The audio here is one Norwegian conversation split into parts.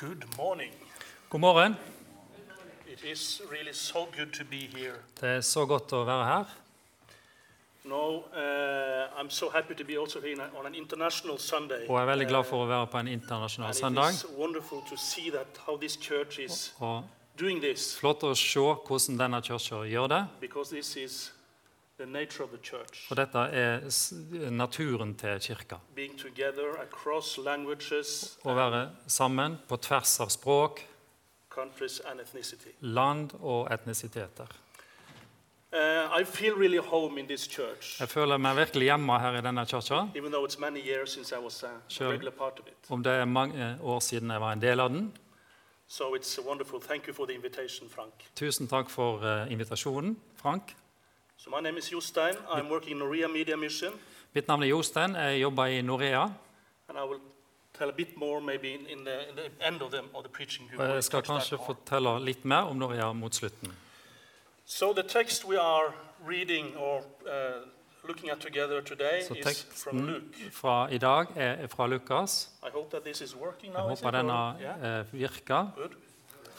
Good morning. God morgen. It is really so good to be here. Det er så godt å være her. No, uh, I'm so happy to be also here on an international Sunday. Og jeg er veldig glad for å være på en internasjonal søndag. it is wonderful to see that how this church is Og doing this, flott å se hvordan denne kirka gjør det. because this is the nature of the church. For dette er naturen til kirka. Being together across languages, Å være sammen på tvers av språk, land og etnisiteter. Uh, I feel really home in this church, Jeg føler meg virkelig hjemme her i denne kirka. even though it's many years since I was a Sure. regular part of it. Om det er mange år siden jeg var en del av den. So it's wonderful. Thank you for the invitation, Frank. Tusen takk for eh, invitasjonen, Frank. So my name is Jostein. I'm working in Norea Media Mission, Mitt navn er Jostein. Jeg jobber i Norea. and I will tell a bit more maybe in, in, the, in the end of the, of the preaching. Og jeg skal kanskje fortelle litt mer om Norea mot slutten. So the text we are reading or uh, looking at together today so is from Luke. fra i dag er fra Lukas. I hope that this is working now. jeg håper denne yeah? eh, virker. Good.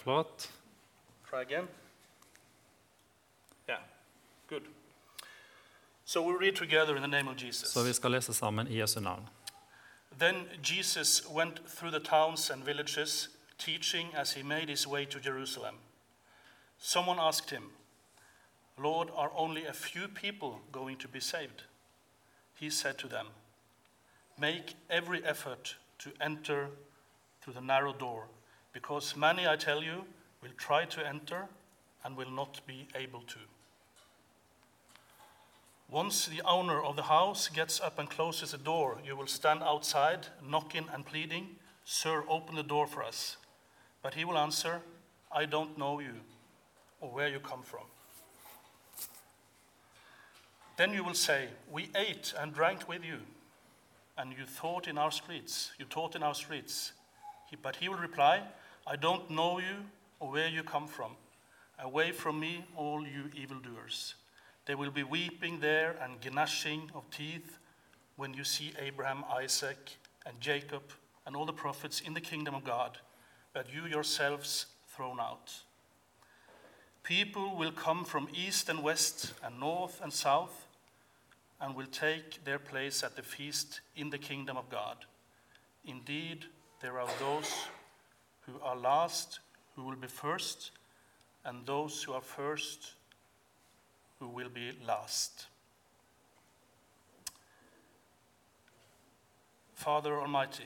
Flott. Try again. Good. So we read together in the name of Jesus. Så vi skal lese sammen i Jesu navn. Then Jesus went through the towns and villages, teaching as he made his way to Jerusalem. Someone asked him, Lord, are only a few people going to be saved? He said to them, Make every effort to enter through the narrow door, because many, I tell you, will try to enter and will not be able to. Once the owner of the house gets up and closes the door, you will stand outside, knocking and pleading, Sir, open the door for us. But he will answer, I don't know you or where you come from. Then you will say, We ate and drank with you, and you thought in our streets, you taught in our streets. He, but he will reply, I don't know you or where you come from. Away from me, all you evildoers. There will be weeping there and gnashing of teeth when you see Abraham, Isaac, and Jacob, and all the prophets in the kingdom of God, but you yourselves thrown out. People will come from east and west, and north and south, and will take their place at the feast in the kingdom of God. Indeed, there are those who are last who will be first, and those who are first who will be last. Father Almighty,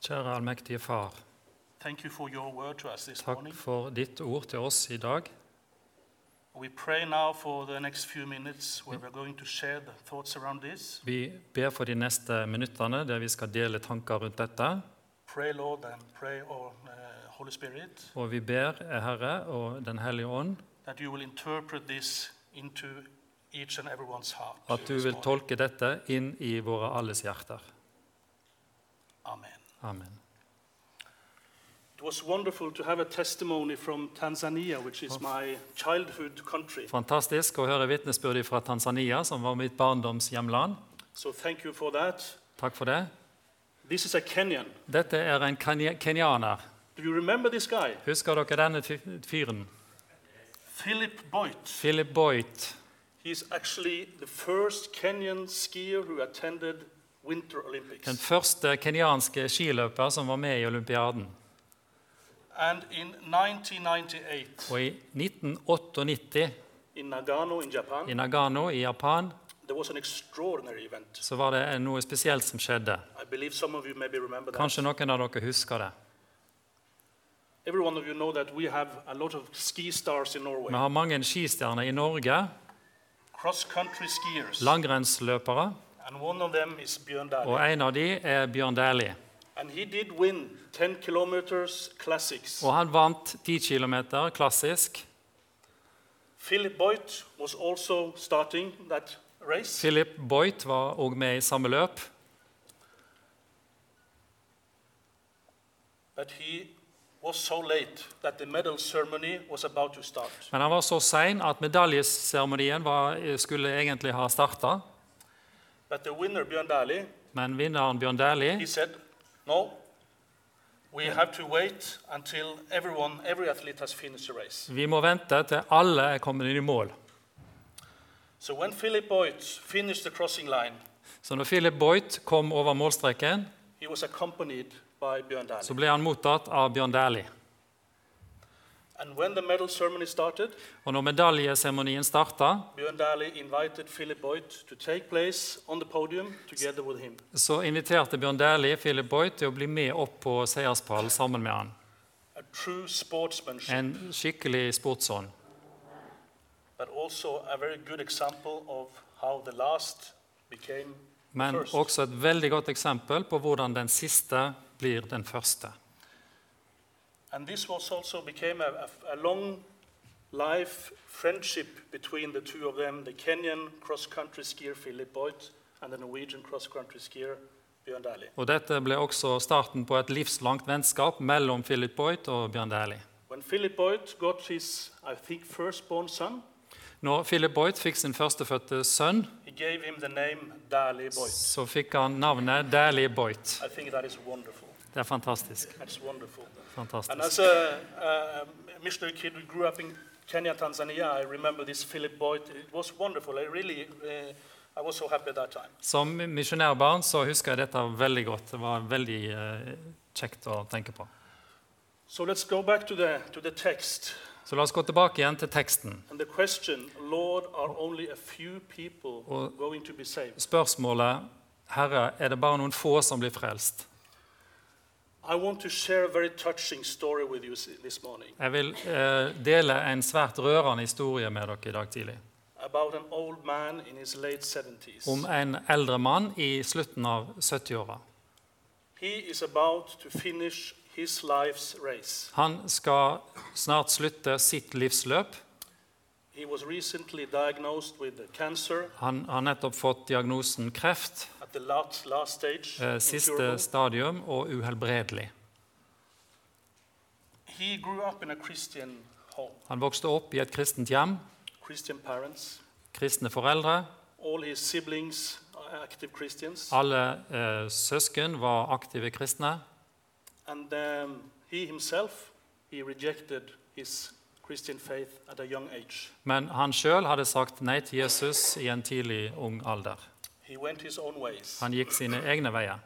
Kjære allmektige Far, thank you for your word to us this takk morning. for ditt ord til oss i dag. We pray now for the next few minutes where we're going to share the thoughts around this. Vi ber for de neste minuttene der vi skal dele tanker rundt dette. Pray, Lord, and pray, oh, uh, Holy Spirit, Og vi ber, Herre og Den hellige ånd, that you will interpret this into each and everyone's heart. at du vil tolke dette inn i våre alles hjerter. Amen. Amen. It was wonderful to have a testimony from Tanzania, which is my childhood country. Fantastisk å høre vitnesbyrd fra Tanzania, som var mitt barndoms hjemland. So thank you for that. Takk for det. This is a Kenyan. Dette er en kenyaner. Do you remember this guy? Husker dere denne fyren? Philip Boyd. Philip Boyd. He's actually the first Kenyan skier who attended Winter Olympics. Den første kenyanske skiløper som var med i olympiaden. And in 1998, Og i 1998 in Nagano in Japan, i Nagano i Japan there was an extraordinary event. så var det noe spesielt som skjedde. I believe some of you maybe remember that. Kanskje noen av dere husker det. You know we have a lot of ski stars in Norway. Vi har mange skistjerner i Norge, langrennsløpere, And one of them is Bjørn og en av dem er Bjørn Dæhlie. And he did win 10 kilometers classics. Og han vant 10 km klassisk. Philip Boyd was also starting that race. Philip Boyt var òg med i samme løp. But he so. Men han var så sein at medaljeseremonien skulle egentlig ha starta. Men vinneren Bjørn Dæhlie No. Vi må vente til alle er kommet inn i mål. So when Philip Boyd finished the crossing line, Så når Philip Boyd kom over målstreken, he was accompanied så ble han mottatt av Bjørn Dæhlie. And when the medal ceremony started, Og når medaljeseremonien starta, så inviterte Bjørn Dæhlie Philip Boyd til å bli med opp på seierspallen sammen med han. A true En skikkelig sportsånd. Men også et veldig godt eksempel på hvordan den siste blir den første. And this was also became a, a, a long life friendship between the two of them, the Kenyan cross-country skier Philip Boyd and the Norwegian cross-country skier Bjørn Dæhlie. Og Dette ble også starten på et livslangt vennskap mellom Philip Boyd og Bjørn Dæhlie. When Philip Boyd got his, I think, firstborn son, Når Philip Boyd fikk sin førstefødte sønn, he gave him the name Dæhlie Boyd. så fikk han navnet Dæhlie Boyd. I think that is wonderful. Det er fantastisk. And fantastisk. as a, a missionary kid who grew up in Kenya, Tanzania, I remember this Philip Boyd. It was wonderful. I really, uh, I was so happy at that time. Som misjonærbarn så husker jeg dette veldig godt. Det var veldig uh, kjekt å tenke på. So let's go back to the, to the text. Så la oss gå tilbake igjen til teksten. Question, Lord, are only a few people going to be saved? Spørsmålet Herre, er det bare noen få som blir frelst? Jeg vil eh, dele en svært rørende historie med dere i dag tidlig. about an old man in his late 70s. Om en eldre mann i slutten av 70-åra. He is about to finish his life's race. Han skal snart slutte sitt livsløp. He was recently diagnosed with cancer Han har nettopp fått diagnosen kreft, last, last stage. eh, siste stadium, og uhelbredelig. He grew up in a Christian home, Han vokste opp i et kristent hjem, parents. kristne foreldre. Siblings are active Christians. Alle eh, søsken var aktive kristne. And um, he himself, he rejected his Christian faith at a young age. Men han sjøl hadde sagt nei til Jesus i en tidlig ung alder. He went his own ways. Han gikk sine egne veier.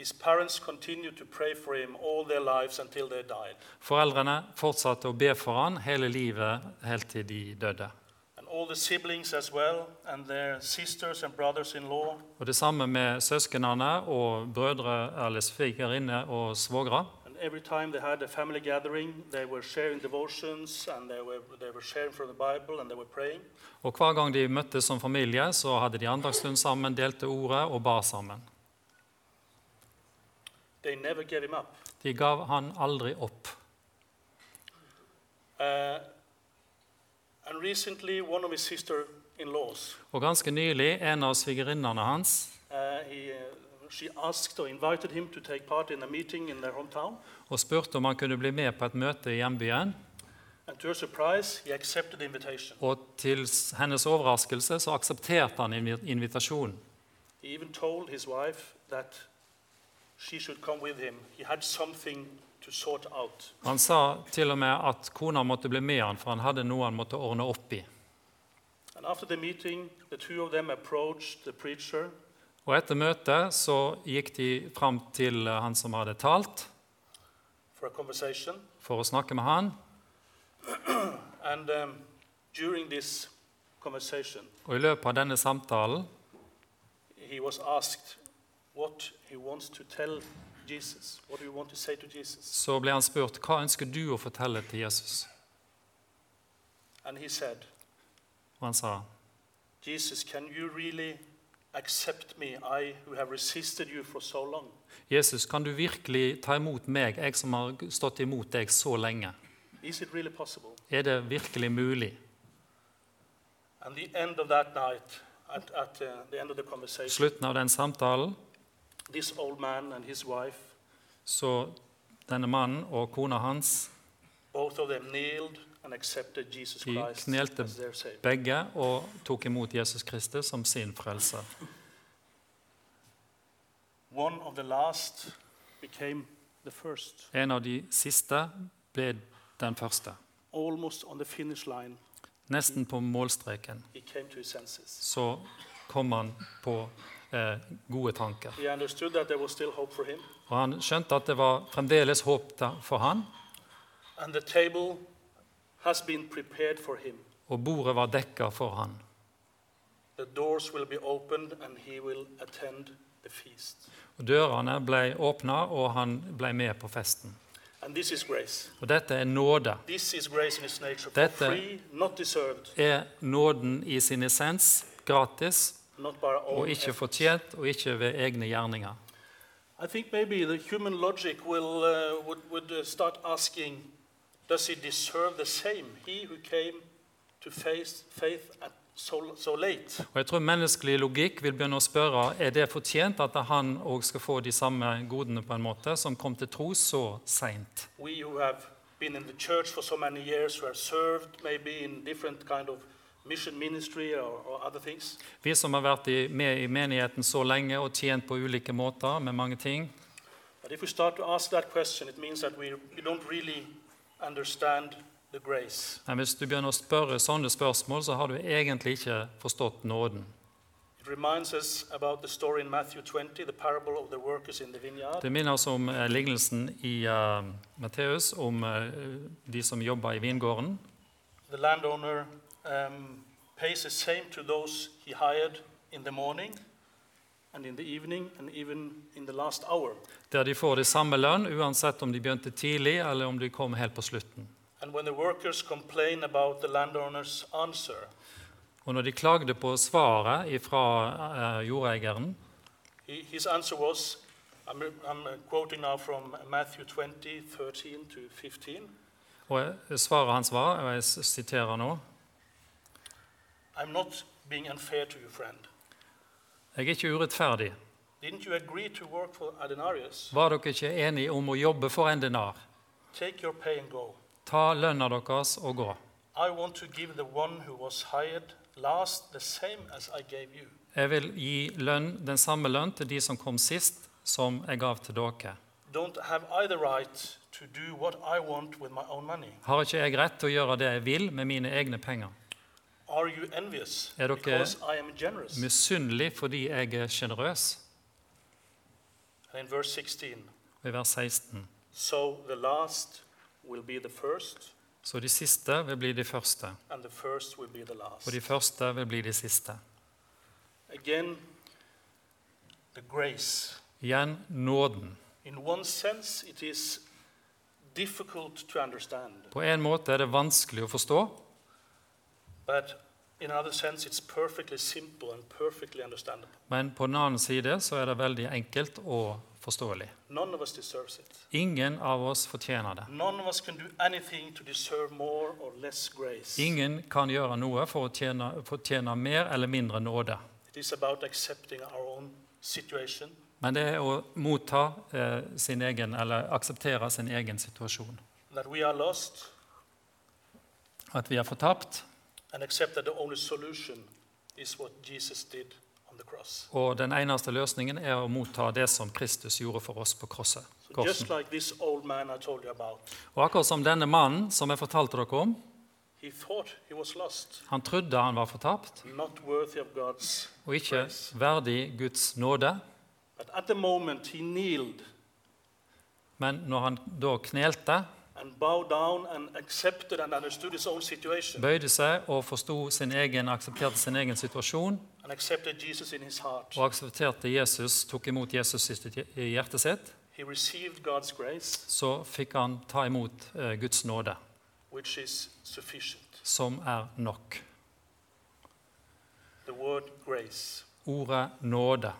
His parents continued to pray for him all their lives until they died. Foreldrene fortsatte å be for han hele livet helt til de døde. Well, Og Det samme med søsknene og brødre eller svigerinne og svogre. Every time they had a family gathering, they were sharing devotions and they were, they were sharing from the Bible and they were praying. Og Hver gang de møttes som familie, så hadde de andagsstund sammen, delte ordet og bar sammen. They never gave him up. De gav han aldri opp. Uh, and recently, one of his sister in laws, Og Ganske nylig, en av svigerinnene hans uh, he, uh, she asked or invited him to take part in a meeting in their hometown. og spurte om han kunne bli med på et møte i hjembyen. And to her surprise, he accepted the invitation. Og til hennes overraskelse så aksepterte han invitasjonen. He even told his wife that she should come with him. He had something to sort out. Han sa til og med at kona måtte bli med han, for han hadde noe han måtte ordne opp i. And after the meeting, the two of them approached the preacher Og Etter møtet så gikk de fram til han som hadde talt, for for å snakke med han. And um, Og I løpet av denne samtalen asked Jesus. Så ble han spurt hva ønsker du å fortelle til Jesus. Said, Og han sa Jesus, kan du really accept me, I who have resisted you for so long? Jesus, kan du virkelig ta imot meg, jeg som har stått imot deg så lenge? Is it really possible? Er det virkelig mulig? And the end of that night, at, at uh, the end of the conversation, Slutten av den samtalen this old man and his wife, så denne mannen og kona hans both of them kneeled De knelte begge og tok imot Jesus Kristus som sin frelser. En av de siste ble den første. Nesten på målstreken så kom han på eh, gode tanker. Og han skjønte at det var fremdeles håp for han, and the table has been prepared for him. og bordet var dekka for han. The doors will be opened, and he will attend the feast. Og Dørene ble åpna, og han ble med på festen. And this is grace. Og dette er nåde. This is grace in its nature, Dette- free, not deserved, Er nåden i sin essens gratis og ikke fortjent og ikke ved egne gjerninger? I think maybe the human logic will uh, would, would uh, start asking, does he deserve the same? He who came to face faith at so, so late. Og jeg tror Menneskelig logikk vil begynne å spørre er det fortjent at han òg skal få de samme godene på en måte som kom til tro så seint. We who have been in the church for so many years, who have served maybe in different kind of mission ministry or, or other things, Vi som har vært i, med i menigheten så lenge og tjent på ulike måter med mange ting, but if we start to ask that question, it means that we, we don't really understand the grace. men hvis du begynner å spørre sånne spørsmål, så har du egentlig ikke forstått nåden. It reminds us about the story in Matthew 20, the parable of the workers in the vineyard. Det minner oss om eh, lignelsen i uh, Matteus om uh, de som jobber i vingården. The landowner um, pays the same to those he hired in the morning evening and even in the last hour. Der de får det samme lønn uansett om de begynte tidlig eller om de kom helt på slutten. And when the workers complain about the landowner's answer, Og når de klagde på svaret fra uh, jordeieren, his answer was I'm, I'm quoting now from Matthew 20, 13 to 15. og eh, svaret hans var, og jeg siterer nå I'm not being unfair to you, friend. Jeg er ikke urettferdig. Didn't you agree to work for a? Var dere ikke enige om å jobbe for en denar? Ta lønna deres og gå. I want to give the one who was hired last the same as I gave you. Jeg vil gi lønn, den samme lønn til de som kom sist, som jeg gav til dere. Har ikke jeg rett til å gjøre det jeg vil med mine egne penger? Are you envious Er dere because I am generous? Misunnelig fordi jeg er sjenerøs? And in verse 16, Og I vers 16. so the last will be the first, Så de siste vil bli de første, og de første vil bli de siste. Again. Igjen nåden. Sense, it is difficult to understand, På en måte er det vanskelig å forstå, but in another sense, it's perfectly simple and perfectly understandable. men på den annen side så er det veldig enkelt og forståelig. None of us deserves it. Ingen av oss fortjener det. None of us can do anything to deserve more or less grace. Ingen kan gjøre noe for å tjene, fortjene mer eller mindre nåde. It is about accepting our own situation, Men det er å motta eh, sin egen, eller akseptere sin egen situasjon. that we are lost, At vi er fortapt, and accept that the only solution is what Jesus did on the cross. og den eneste løsningen er å motta det som Kristus gjorde for oss på krosset. So just korsen. like this old man I told you about, Og akkurat som denne mannen som jeg fortalte dere om, he thought he was lost, han trodde han var fortapt, not worthy of God's og ikke grace. verdig Guds nåde. But at the moment he kneeled Men når han da knelte, and bowed down and accepted and understood his own situation bøyde seg og forsto sin egen, aksepterte sin egen situasjon, and accepted Jesus in his heart, og aksepterte Jesus, tok imot Jesus i sitt- i hjertet sitt, he received God's grace, så fikk han ta imot eh, Guds nåde, which is sufficient. som er nok. The word grace. Ordet nåde.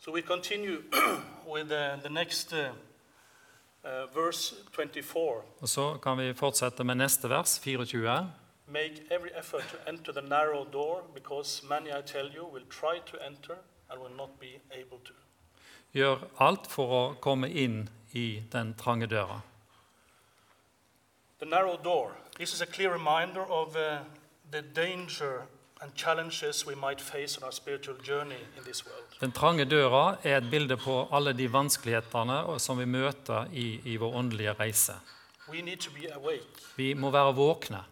So we continue with uh, the next uh, uh, verse 24. Og Så kan vi fortsette med neste vers, 24. Make every effort to enter the narrow door, because many, I tell you, will try to enter and will not be able to. Gjør alt for å komme inn i den trange døra. The narrow door. This is a clear reminder of uh, the danger Den trange døra er et bilde på alle de vanskelighetene som vi møter i, i vår åndelige reise. We need to be awake. Vi må være våkne.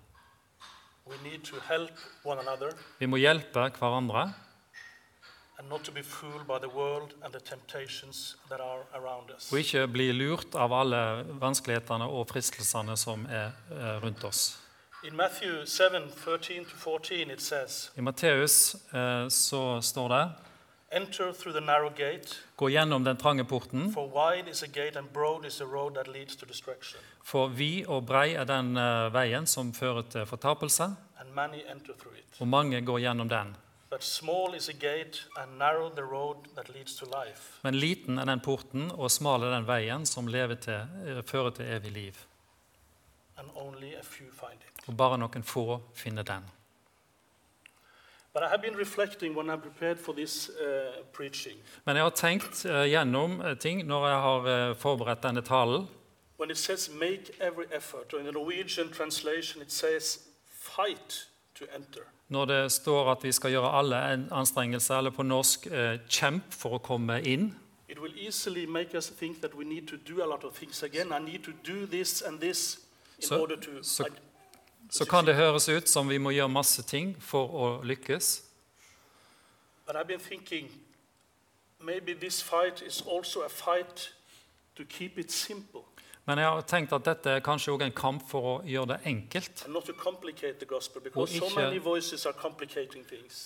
We need to help one another Vi må hjelpe hverandre and not to be fooled by the world and the temptations that are around us. og ikke bli lurt av alle vanskelighetene og fristelsene som er eh, rundt oss. In Matthew 7 13 to 14, it says, I Matteus eh, så står det Enter through the narrow gate, Gå gjennom den trange porten, for wide is a gate and broad is the road that leads to destruction, for vid og brei er den eh, veien som fører til fortapelse, and many enter through it. og mange går gjennom den. But small is a gate and narrow the road that leads to life, Men liten er den porten, og smal er den veien som lever til, eh, fører til evig liv. and only a few find it. Og bare noen få finner den. This uh. Men jeg har tenkt uh, gjennom eh, ting når jeg har uh, forberedt denne talen. When it says make every effort, or in the Norwegian translation it says fight to enter. Når det står at vi skal gjøre alle en anstrengelse, eller på norsk eh, 'kjemp for å komme inn', It will easily make us think that we need to do a lot of things again. I need to do this and this in So- order to. so- så kan det høres ut som vi må gjøre masse ting for å lykkes. but I've been thinking maybe this fight is also a fight to keep it simple Men jeg har tenkt at dette er kanskje også en kamp for å gjøre det enkelt, gospel og, ikke-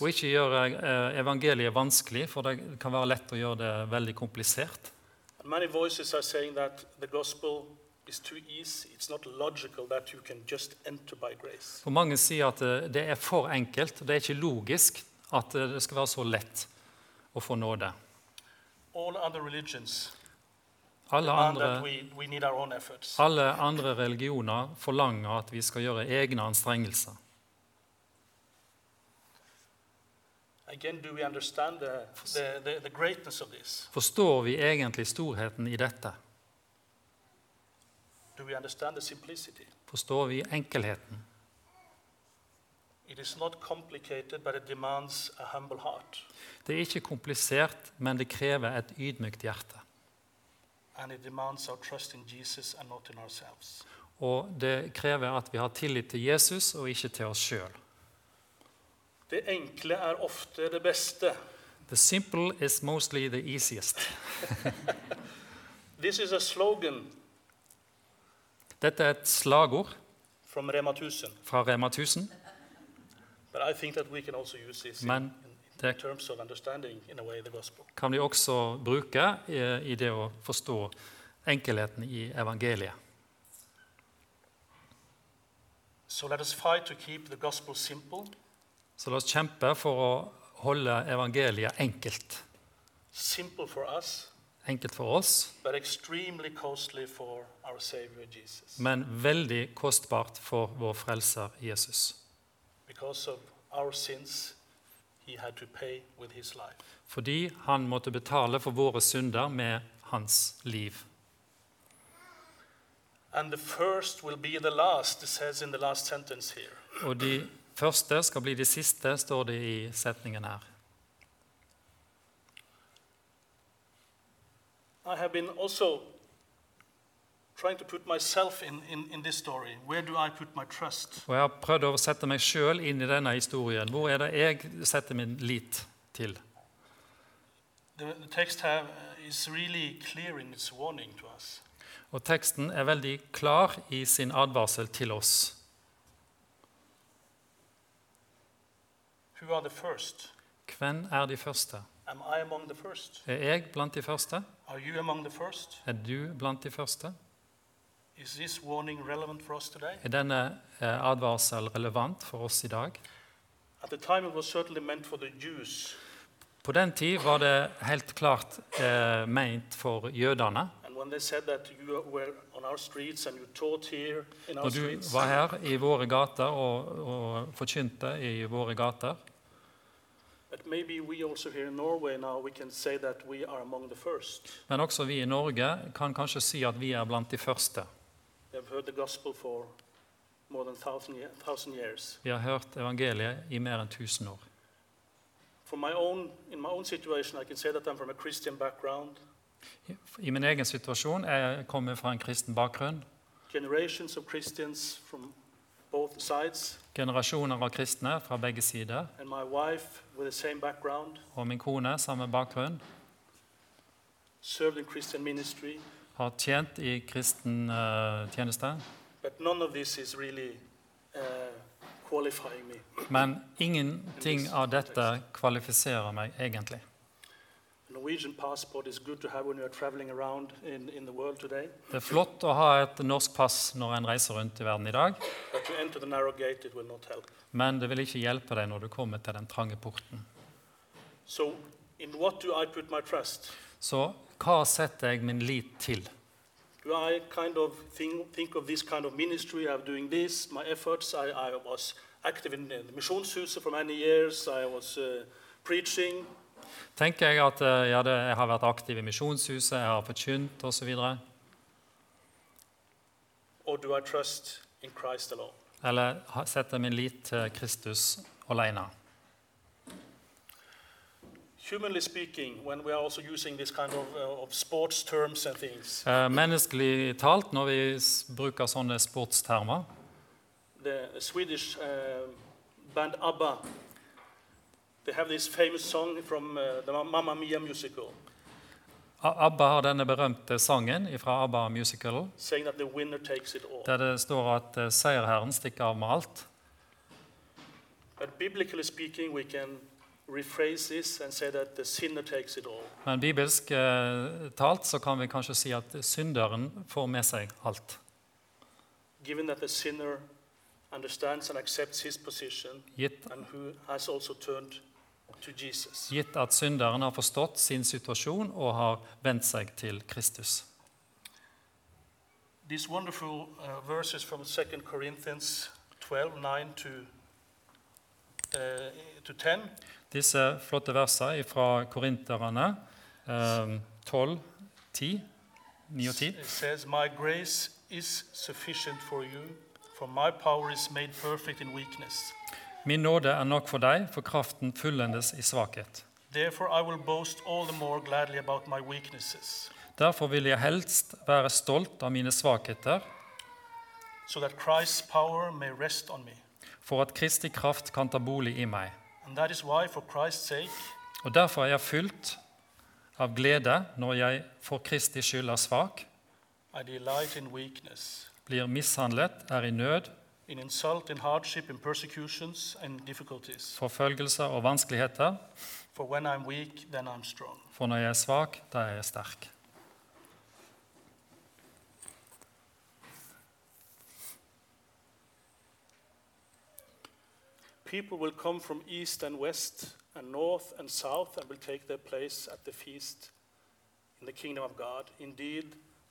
og ikke gjøre eh, evangeliet vanskelig, for det kan være lett å gjøre det veldig komplisert. And many voices are saying that the gospel is too easy. It's not logical that you can just enter by grace. For mange sier at eh, det er for enkelt, det er ikke logisk at eh, det skal være så lett å få nåde. All Alle andre, alle andre religioner forlanger at vi skal gjøre egne anstrengelser. Forstår vi egentlig storheten i dette? Do we understand the simplicity? Forstår vi enkelheten? It is not complicated, but it demands a humble heart. Det er ikke komplisert, men det krever et ydmykt hjerte. And it demands our trust in Jesus and not in ourselves. Og det krever at vi har tillit til Jesus og ikke til oss sjøl. Det enkle er ofte det beste. The simple is mostly the easiest. This is a slogan Dette er et slagord Rema fra Rema 1000, but I think that we can also use this Men det- kan vi også bruke i, i det å forstå enkelheten i evangeliet. So let us fight to keep the gospel simple, Så la oss kjempe for å holde evangeliet enkelt. simple for us, Enkelt for oss, men veldig kostbart for vår frelser Jesus. Fordi han måtte betale for våre synder med hans liv. Og de første skal bli de siste, står det i setningen her. I have been also trying to put myself in, in, in this story. Where do I put my trust? Og jeg har prøvd å sette meg sjøl inn i denne historien. Hvor er det jeg setter min lit til? The, the text have, is really clear in its warning to us. Og teksten er veldig klar i sin advarsel til oss. Who are the first? Hvem er de første? Am I among the first? Er jeg blant de første? Are you among the first? Er du blant de første? Is this warning relevant for us today? Er denne eh, advarsel relevant for oss i dag? At the time, it was certainly meant for the Jews. På den tid var det helt klart eh, meint for jødene. And when they said that you were on our streets and you taught here in our Når du var her i våre gater og, og forkynte i våre gater, men også vi i Norge kan kanskje si at vi er blant de første. We have heard the gospel for more than thousand, year, thousand years. Vi har hørt evangeliet i mer enn 1000 år. For my own, in my own situation, I can say that I'm from a Christian background. I min egen situasjon jeg kommer fra en kristen bakgrunn. Generations of Christians from both sides, Generasjoner av kristne fra begge sider. Og min kone, samme bakgrunn, har tjent i kristen uh, tjeneste. Really uh. Men ingenting av dette kvalifiserer meg egentlig. In, in the world today. Det er flott å ha et norsk pass når en reiser rundt i verden i dag, But to enter the narrow gate, it will not help. men det vil ikke hjelpe deg når du kommer til den trange porten. So, in what do I put my trust? Så hva setter jeg min lit til? Do I kind of think, think of this kind of ministry? I'm doing this, my efforts. I, I was active in the Missionshuset for many years. I was uh, preaching. Tenker jeg at eh, ja, det, jeg har vært aktiv i Misjonshuset, jeg har forkynt osv.? Eller setter min lit til Kristus alene? Humanly speaking, when we are also using this kind of, uh, of sports terms and things, Eh, Menneskelig talt, når vi bruker sånne sportstermer the Swedish uh, band ABBA, they have this famous song from uh, the Mamma Mia musical, ABBA har denne berømte sangen fra ABBA Musical, der det står at eh, seierherren stikker av med alt. Speaking. Men bibelsk eh, talt så kan vi kanskje si at synderen får med seg alt. Gitt, gitt at synderen har forstått sin situasjon og har vendt seg til Kristus. These wonderful uh, verses from 2 Corinthians 12 9 to, uh, to 10 Disse flotte versene fra Korinterne eh, 12, 10, 9 og 10. It says, My grace is sufficient for you, for my power is made perfect in weakness. Min nåde er nok for deg, for kraften fullendes i svakhet. Derfor vil jeg helst være stolt av mine svakheter, so for at Kristi kraft kan ta bolig i meg. And that is why, sake, Og derfor er jeg fylt av glede når jeg for Kristi skyld er svak, blir mishandlet, er i nød, in insult, in hardship, in persecutions, and difficulties. forfølgelser og vanskeligheter. For when I'm weak, then I'm strong. For når jeg er svak, da er jeg sterk. People will come from east and west, and north and south, and will take their place at the feast in the kingdom of God. Indeed,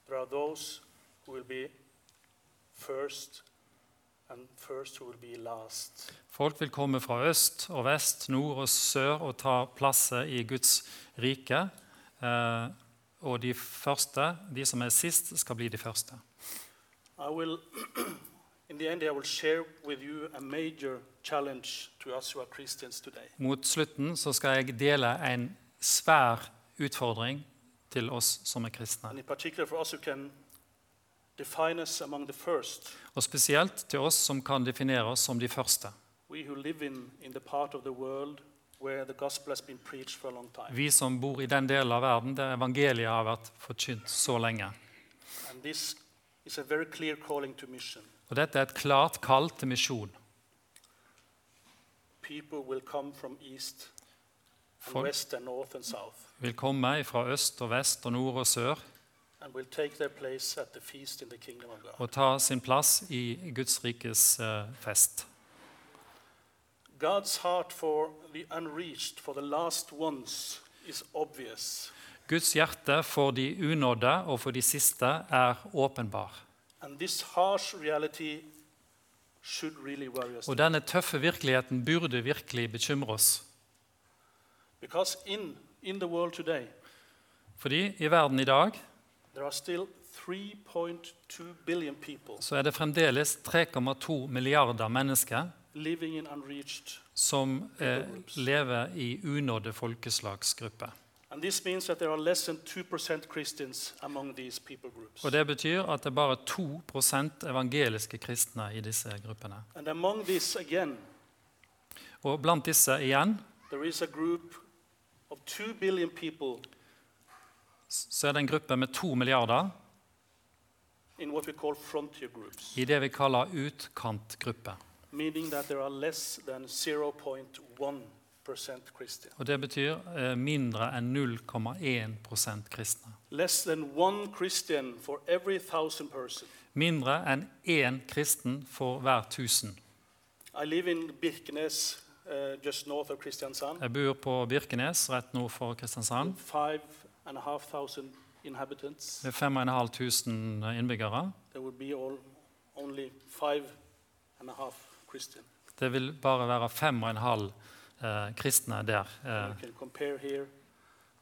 there are those who will be first, Folk vil komme fra øst og vest, nord og sør og ta plasser i Guds rike. Eh, og de første, de som er sist, skal bli de første. I will, in the end, I will share with you a major challenge to us who are Christians today. Mot slutten så skal jeg dele en svær utfordring til oss som er kristne. And in particular for us who can define us among the first, Og spesielt til oss som kan definere oss som de første. we who live in, in the part of the world where the gospel has been preached for a long time. Vi som bor i den delen av verden der evangeliet har vært forkynt så lenge. And this is a very clear calling to mission. Og dette er et klart kall til misjon. People will come from east and Folk west and north and south vil komme fra øst og vest og nord og sør og ta sin plass i Guds rikes eh, fest. God's heart for the unreached, for the last ones, is obvious. Guds hjerte for de unådde og for de siste er åpenbar. And this harsh reality should really worry us. Og denne tøffe virkeligheten burde virkelig bekymre oss. Because in, in the world today, Fordi i verden i dag there are still 3.2 billion people så er det fremdeles 3,2 milliarder mennesker living in unreached. som eh, lever i unådde folkeslagsgrupper. And this means that there are less than 2% Christians among these people groups. Og Det betyr at det er bare 2 evangeliske kristne i disse gruppene. Again, Og blant disse igjen there is a group of 2 billion people så er det en gruppe med to milliarder i det vi kaller utkantgrupper. meaning that there are less than 0.1% Christian. Og Det betyr eh, mindre enn 0,1 kristne. Mindre enn én kristen for hver tusen. Kristiansand. Jeg bor på Birkenes, rett nord for Kristiansand. And a half thousand inhabitants. Med 5500 innbyggere. There would be all, only five and a half Christian. Det vil bare være 5,5 eh, kristne der. Eh, You can compare here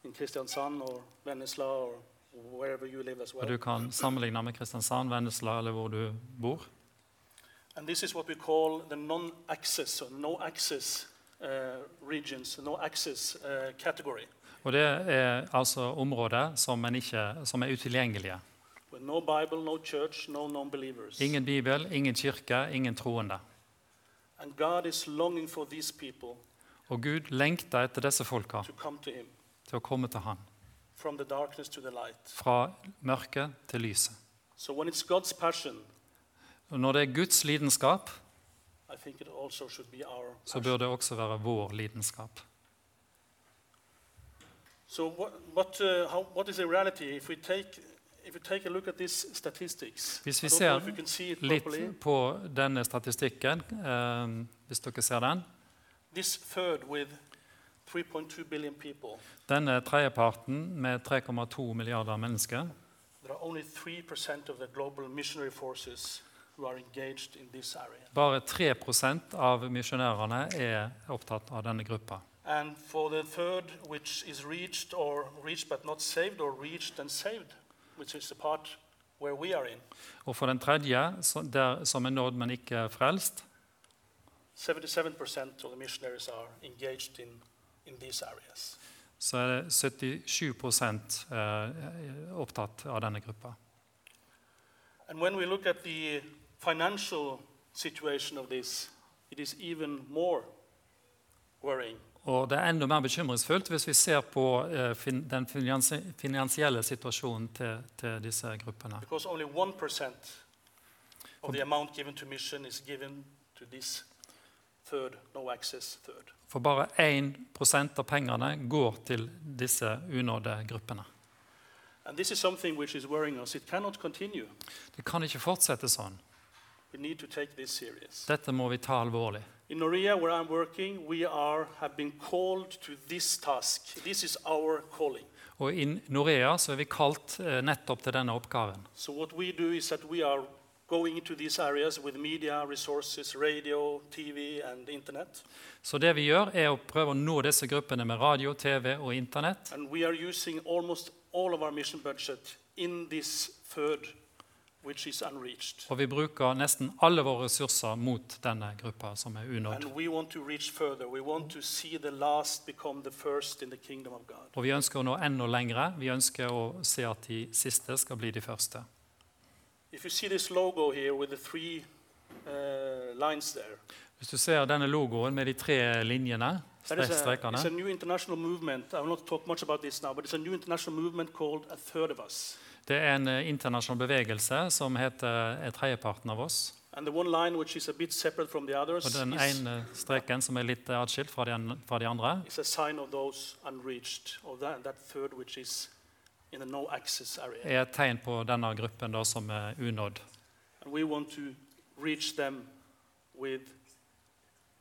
in Kristiansand or Vennesla or wherever you live as og du kan sammenligne med Kristiansand, Vennesla eller hvor du bor. And this is what we call the non-access or no-access uh, regions, no-access uh, category, Og det er altså områder som, ikke, som er utilgjengelige. no Bible, no church, no. Ingen bibel, ingen kirke, ingen troende. Og Gud lengter etter disse folka to to Him til å komme til Han. light. Fra mørket til lyset. So passion, når det er Guds lidenskap, så bør det også være vår lidenskap. So what, what, uh, how, what is the reality if we take if we take a look at these statistics? Hvis vi ser Litt på denne statistikken, eh, hvis dere ser den. This third with 3.2 billion people, Denne tredjeparten med 3,2 milliarder mennesker, there are only 3% of the global missionary forces who are engaged in this area. bare 3 av misjonærene er opptatt av denne gruppa. And for the third, which is reached or reached but not saved, or reached and saved, which is the part where we are in, Og for den tredje, så- der, som er nådd, men ikke frelst, 77% of the missionaries are engaged in, in these areas. så er det 77 eh, opptatt av denne gruppa. And when we look at the financial situation of this, it is even more worrying. Og det er enda mer bekymringsfullt hvis vi ser på eh, fin, den finansi finansielle situasjonen til, til disse gruppene. Because only 1% of the amount given to mission is given to this third, no access. For bare 1% av pengene går til disse unådde gruppene. And this is something which is worrying us. It cannot continue. Det kan ikke fortsette sånn. Dette må vi ta alvorlig. I Norea, where I'm working, we are, have been called to this task. This is our calling. Og I Norea så er vi kalt eh, nettopp til denne oppgaven. So what we do is that we are going into these areas with media, resources, radio, TV, and internet. Så det vi gjør, er å prøve å nå disse gruppene med radio, TV og Internett. And we are using almost all of our mission budget in this third. Og vi bruker nesten alle våre ressurser mot denne gruppa som er unådd. Og vi ønsker å nå enda lengre. Vi ønsker å se at de siste skal bli de første. If you see this logo here with the three uh, lines there, Hvis du ser denne logoen med de tre linjene, strekene, it's a new international movement. I will not talk much about this now, but it's a new international movement called A Third of Us. Det er en eh, internasjonal bevegelse som heter er tredjeparten av oss. Others Og den ene streken som er litt atskilt fra de, fra de andre, of that, that third no er et tegn på denne gruppen da, som er unådd.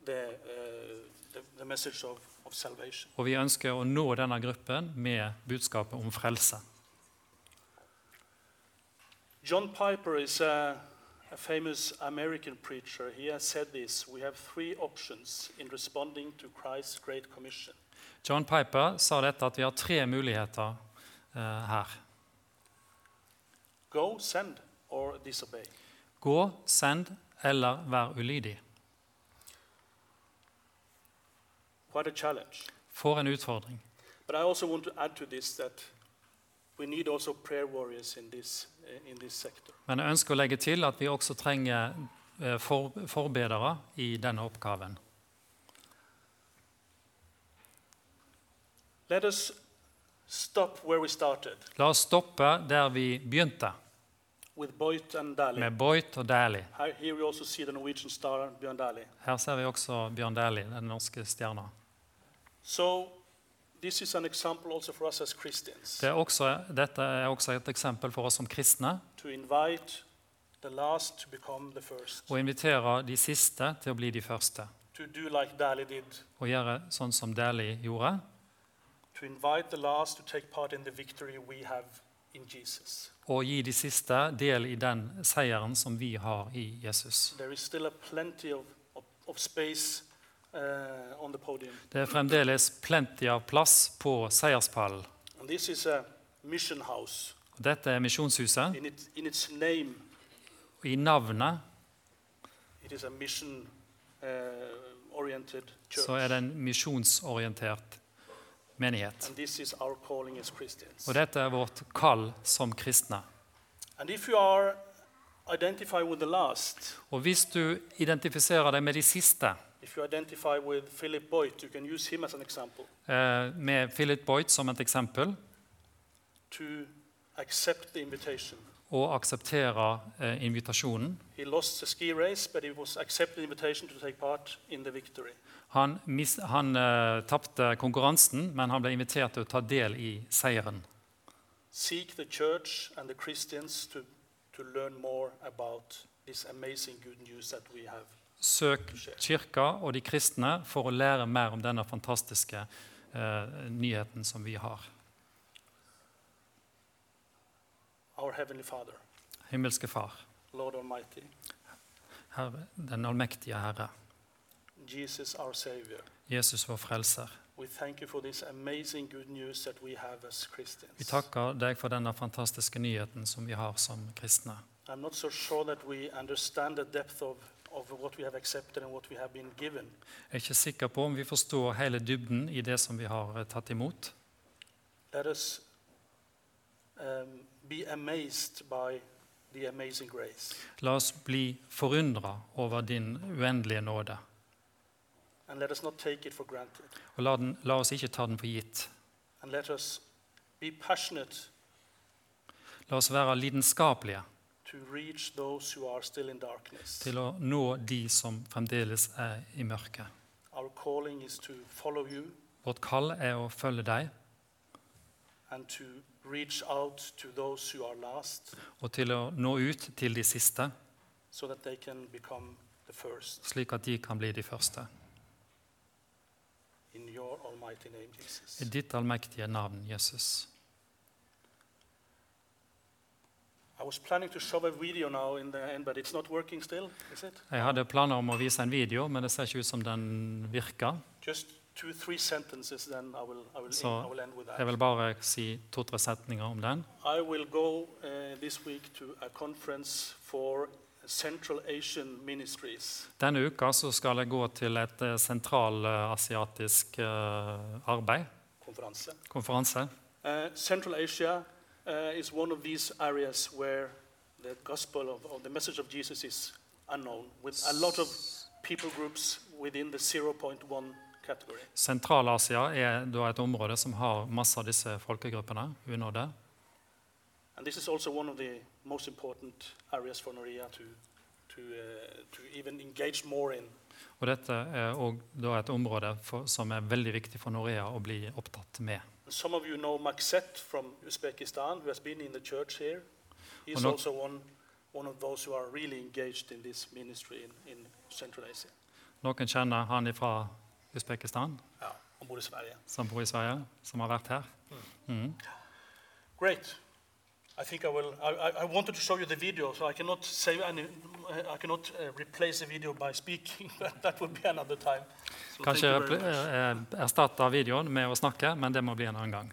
The, uh, the, the of, of. Og vi ønsker å nå denne gruppen med budskapet om frelse. John Piper is a, a famous American preacher. He has said this We have three options in responding to Christ's Great Commission. John Piper sa dette at vi har tre muligheter eh, her. Go, send, or disobey. Gå, send eller vær ulydig. What a challenge. For en utfordring. But I also want to add to this that Men jeg ønsker å legge til at vi også trenger eh, for, forbedere i denne oppgaven. Let us stop where we started La oss stoppe der vi begynte, Boyt med Boit og Dæhlie. Her ser vi også Bjørn Dæhlie, den norske stjerna. So Det er også, dette er også et eksempel for oss som kristne to invite the last to become the first, å invitere de siste til å bli de første. like Å gjøre sånn som Dali gjorde. to invite the last to take part in the victory we have in Jesus. Og gi de siste del i den seieren som vi har i Jesus. There is still a plenty of, of, of space podium. Det er fremdeles plenty av plass på seierspallen. Dette er Misjonshuset. In, it, in its name, I navnet mission uh, så er det en misjonsorientert menighet. Og dette er vårt kall som kristne. Last, Og hvis du identifiserer deg med de siste, Boyd, eh, med Philip Boyd som et eksempel, og akseptere eh, invitasjonen. Race. Han, mis, han eh, tapte konkurransen, men han ble invitert til å ta del i seieren. To, to Søk kirka og de kristne for å lære mer om denne fantastiske eh, nyheten som vi har. Our Father, Himmelske Far, Lord Almighty, Herre, den allmektige Herre, Jesus, our Savior, Jesus vår frelser. Vi takker deg for denne fantastiske nyheten som vi har som kristne. I'm not so sure that we understand the depth of, Jeg er ikke sikker på om vi forstår hele dybden i det som vi har eh, tatt imot. Let us um, be amazed by the amazing grace. La oss bli forundra over din uendelige nåde. And let us not take it for granted. Og la, den, la oss ikke ta den for gitt. And let us be passionate La oss være lidenskapelige to reach those who are still in darkness. til å nå de som fremdeles er i mørket. Our calling is to follow you Vårt kall er å følge deg and to reach out to those who are last og til å nå ut til de siste, slik at de kan bli de første. I ditt allmektige navn, Jesus. I was planning to show a video now in the end, but it's not working still, is it? Jeg hadde planer om å vise en video, men det ser ikke ut som den virker. Just two, three sentences, then I will, I will, I will end with that. Jeg vil bare si to-tre setninger om den. I will go uh, this week to a conference for Central Asian ministries. Denne uka så skal jeg gå til et eh, sentralasiatisk eh, arbeid, Konferanse. konferanse. Uh, Central Asia uh, is one of these areas where the gospel of, or the message of Jesus is unknown, with a lot of people groups within the 0.1 category. Sentral-Asia er da et område som har masse av disse folkegruppene unådde. And this is also one of the most important areas for Noria to, to, uh, to even engage more in. Og dette er òg et område for, som er veldig viktig for Norea å bli opptatt med. Some of you know Makset from Uzbekistan, who has been in the church here. He's no. also one, one of those who are really engaged in this ministry in, in Central Asia. Noen kjenner han fra Usbekistan, Ja, han bor i Sverige. som bor i Sverige, som har vært her. Mhm. Great. I think I will. I, I- wanted to show you the video, so I cannot say any. I cannot uh, replace the video by speaking, that would be another time. So Kanskje eh, erstatte videoen med å snakke, men det må bli en annen gang.